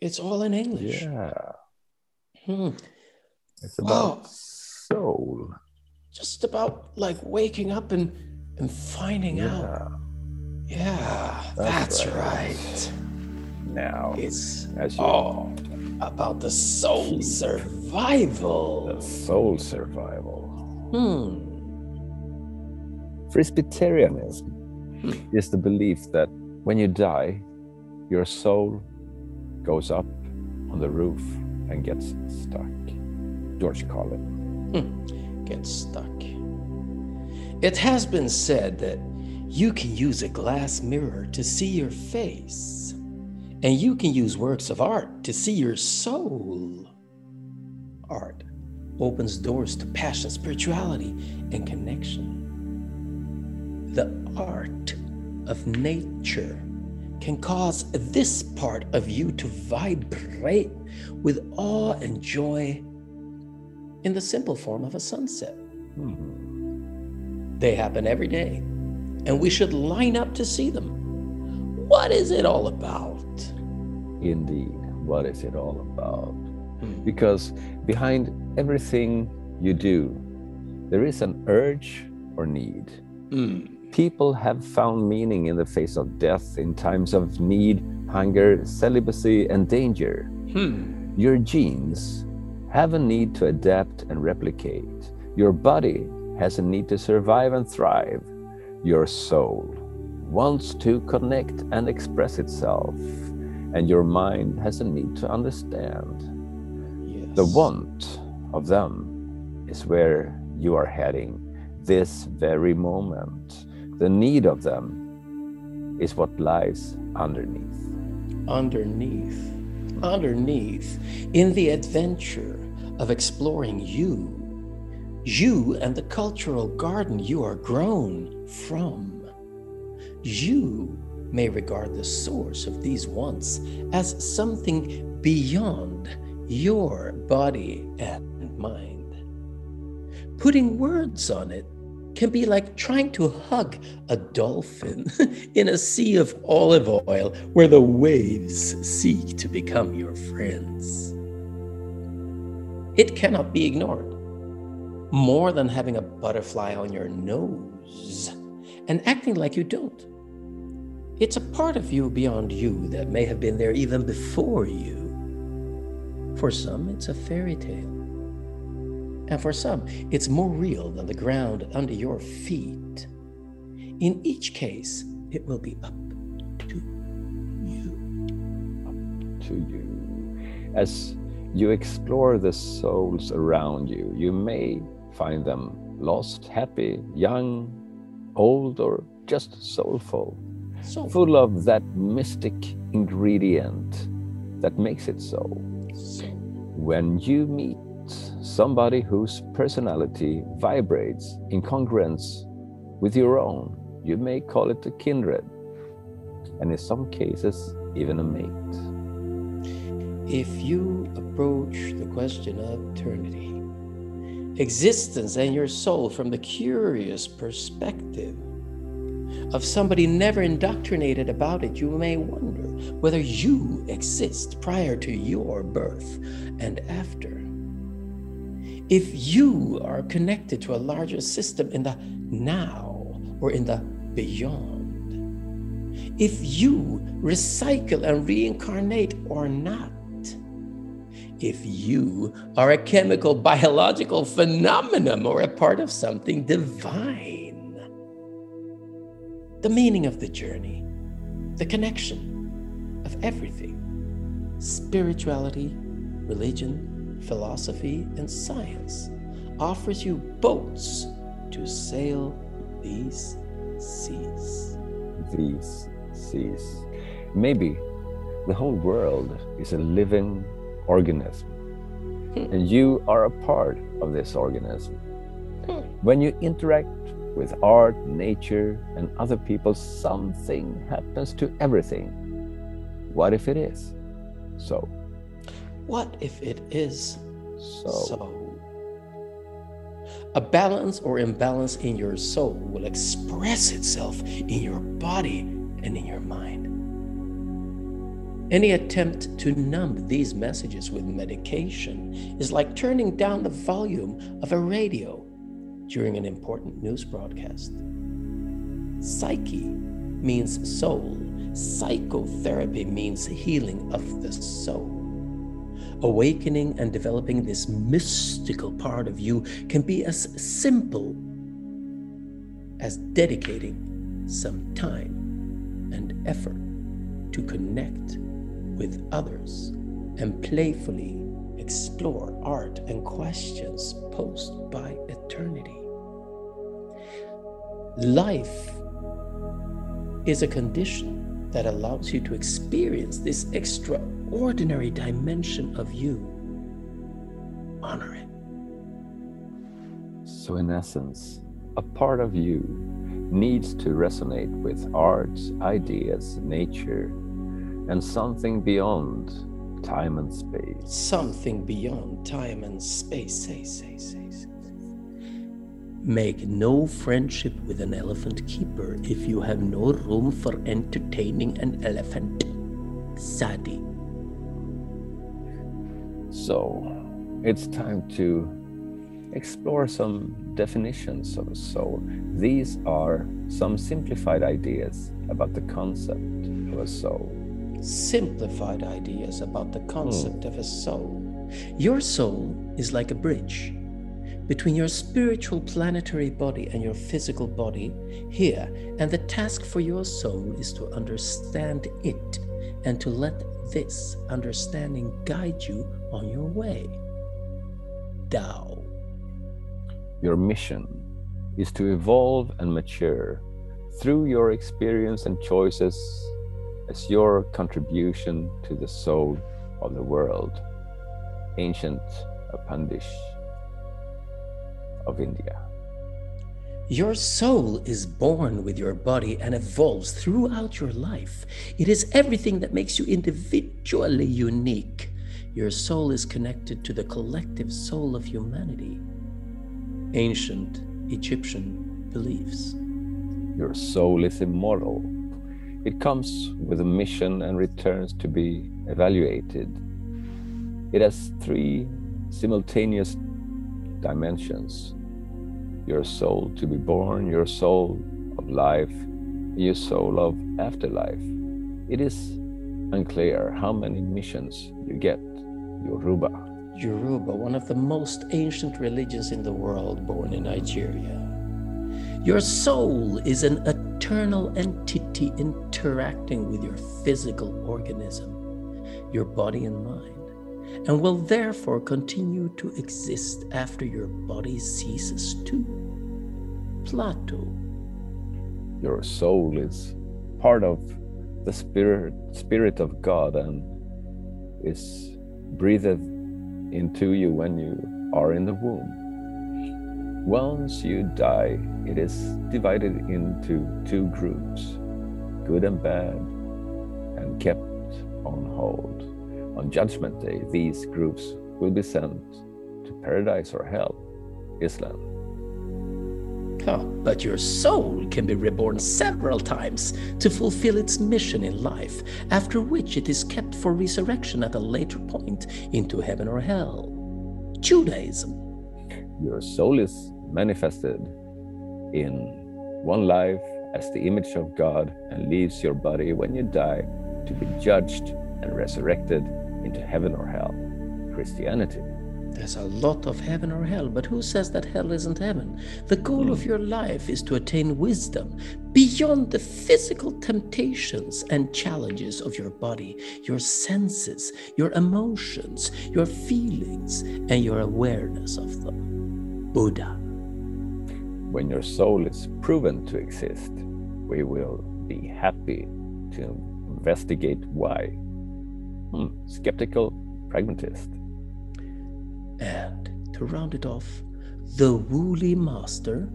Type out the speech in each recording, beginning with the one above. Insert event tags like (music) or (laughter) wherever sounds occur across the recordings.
It's all in English. Yeah. Hmm. It's about Wow. soul. Just about like waking up and and finding out. Yeah. Yeah, That's that's, right. right. Now, It's as all about the soul survival. the soul survival. Hmm. Presbyterianism is the belief that when you die, your soul goes up on the roof and gets stuck. George Carlin. Hmm. Gets stuck. It has been said that you can use a glass mirror to see your face, and you can use works of art to see your soul. Art opens doors to passion, spirituality, and connection. The art of nature can cause this part of you to vibrate with awe and joy in the simple form of a sunset. Hmm. They happen every day, and we should line up to see them. What is it all about? Indeed. What is it all about? Hmm. Because behind everything you do, there is an urge or need. Hmm. People have found meaning in the face of death, in times of need, hunger, celibacy, and danger. Hmm. Your genes have a need to adapt and replicate. Your body has a need to survive and thrive. Your soul wants to connect and express itself. And your mind has a need to understand. Yes. The want of them is where you are heading this very moment. The need of them is what lies underneath. underneath, underneath, in the adventure of exploring you, you and the cultural garden you are grown from. You may regard the source of these wants as something beyond your body and mind. Putting words on it can be like trying to hug a dolphin (laughs) in a sea of olive oil where the waves seek to become your friends. It cannot be ignored. More than having a butterfly on your nose and acting like you don't. It's a part of you beyond you that may have been there even before you. For some, it's a fairy tale. And for some, it's more real than the ground under your feet. In each case, it will be up to you. Up to you. As you explore the souls around you, you may find them lost, happy, young, old, or just soulful, So, full of that mystic ingredient that makes it so. so When you meet somebody whose personality vibrates in congruence with your own, you may call it a kindred, and in some cases, even a mate. if you approach the question of eternity, existence, and your soul from the curious perspective of somebody never indoctrinated about it, you may wonder whether you exist prior to your birth and after. If you are connected to a larger system in the now or in the beyond, if you recycle and reincarnate or not, if you are a chemical biological phenomenon or a part of something divine. The meaning of the journey, the connection of everything spirituality, religion, philosophy, and science offers you boats to sail these seas. these seas. Maybe the whole world is a living organism, and you are a part of this organism. Hmm. When you interact with art, nature, and other people, something happens to everything. What if it is? So, What if it is so, so? A balance or imbalance in your soul will express itself in your body and in your mind. Any attempt to numb these messages with medication is like turning down the volume of a radio during an important news broadcast. Psyche means soul, psychotherapy means healing of the soul. Awakening and developing this mystical part of you can be as simple as dedicating some time and effort to connect with others and playfully explore art and questions posed by eternity. Life is a condition that allows you to experience this extraordinary dimension of you. Honor it. So, in essence, a part of you needs to resonate with art, ideas, nature, and something beyond time and space. Something beyond time and space. Say, say, say, say. Make no friendship with an elephant keeper if you have no room for entertaining an elephant. Sadi. So, it's time to explore some definitions of a soul. These are some simplified ideas about the concept of a soul simplified ideas about the concept hmm. of a soul. Your soul is like a bridge between your spiritual planetary body and your physical body here, and the task for your soul is to understand it and to let this understanding guide you on your way. Tao. Your mission is to evolve and mature through your experience and choices as your contribution to the soul of the world, ancient Upanishad of India. Your soul is born with your body and evolves throughout your life. It is everything that makes you individually unique. Your soul is connected to the collective soul of humanity. Ancient Egyptian beliefs. Your soul is immortal it comes with a mission and returns to be evaluated. It has three simultaneous dimensions your soul to be born, your soul of life, your soul of afterlife. It is unclear how many missions you get, Yoruba. Yoruba, one of the most ancient religions in the world, born in Nigeria. Your soul is an eternal entity interacting with your physical organism, your body and mind, and will therefore continue to exist after your body ceases to. Plato. Your soul is part of the spirit spirit of God and is breathed into you when you are in the womb. Once you die, it is divided into two groups, good and bad, and kept on hold. On Judgment Day, these groups will be sent to paradise or hell, Islam. Oh, but your soul can be reborn several times to fulfill its mission in life, after which it is kept for resurrection at a later point into heaven or hell. Judaism. Your soul is manifested in one life as the image of God and leaves your body when you die to be judged and resurrected into heaven or hell. Christianity. There's a lot of heaven or hell, but who says that hell isn't heaven? The goal mm. of your life is to attain wisdom beyond the physical temptations and challenges of your body, your senses, your emotions, your feelings, and your awareness of them. Buddha. When your soul is proven to exist, we will be happy to investigate why. Hmm, skeptical pragmatist. And to round it off, the Wu Li Master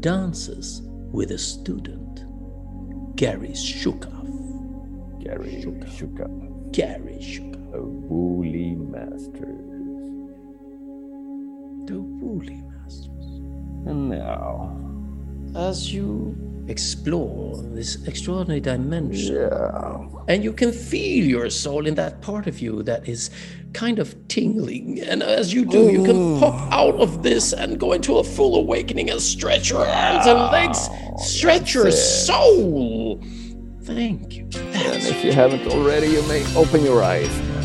dances with a student, Gary Zukav. Gary Zukav. Gary Zukav. The Wu Li Masters. The Wu Li Masters. And now, as you explore this extraordinary dimension. Yeah. And you can feel your soul in that part of you that is kind of tingling. And as you do, you can pop mm. out of this and go into a full awakening and stretch your arms and legs, stretch your it. soul. Thank you. And if you haven't already, you may open your eyes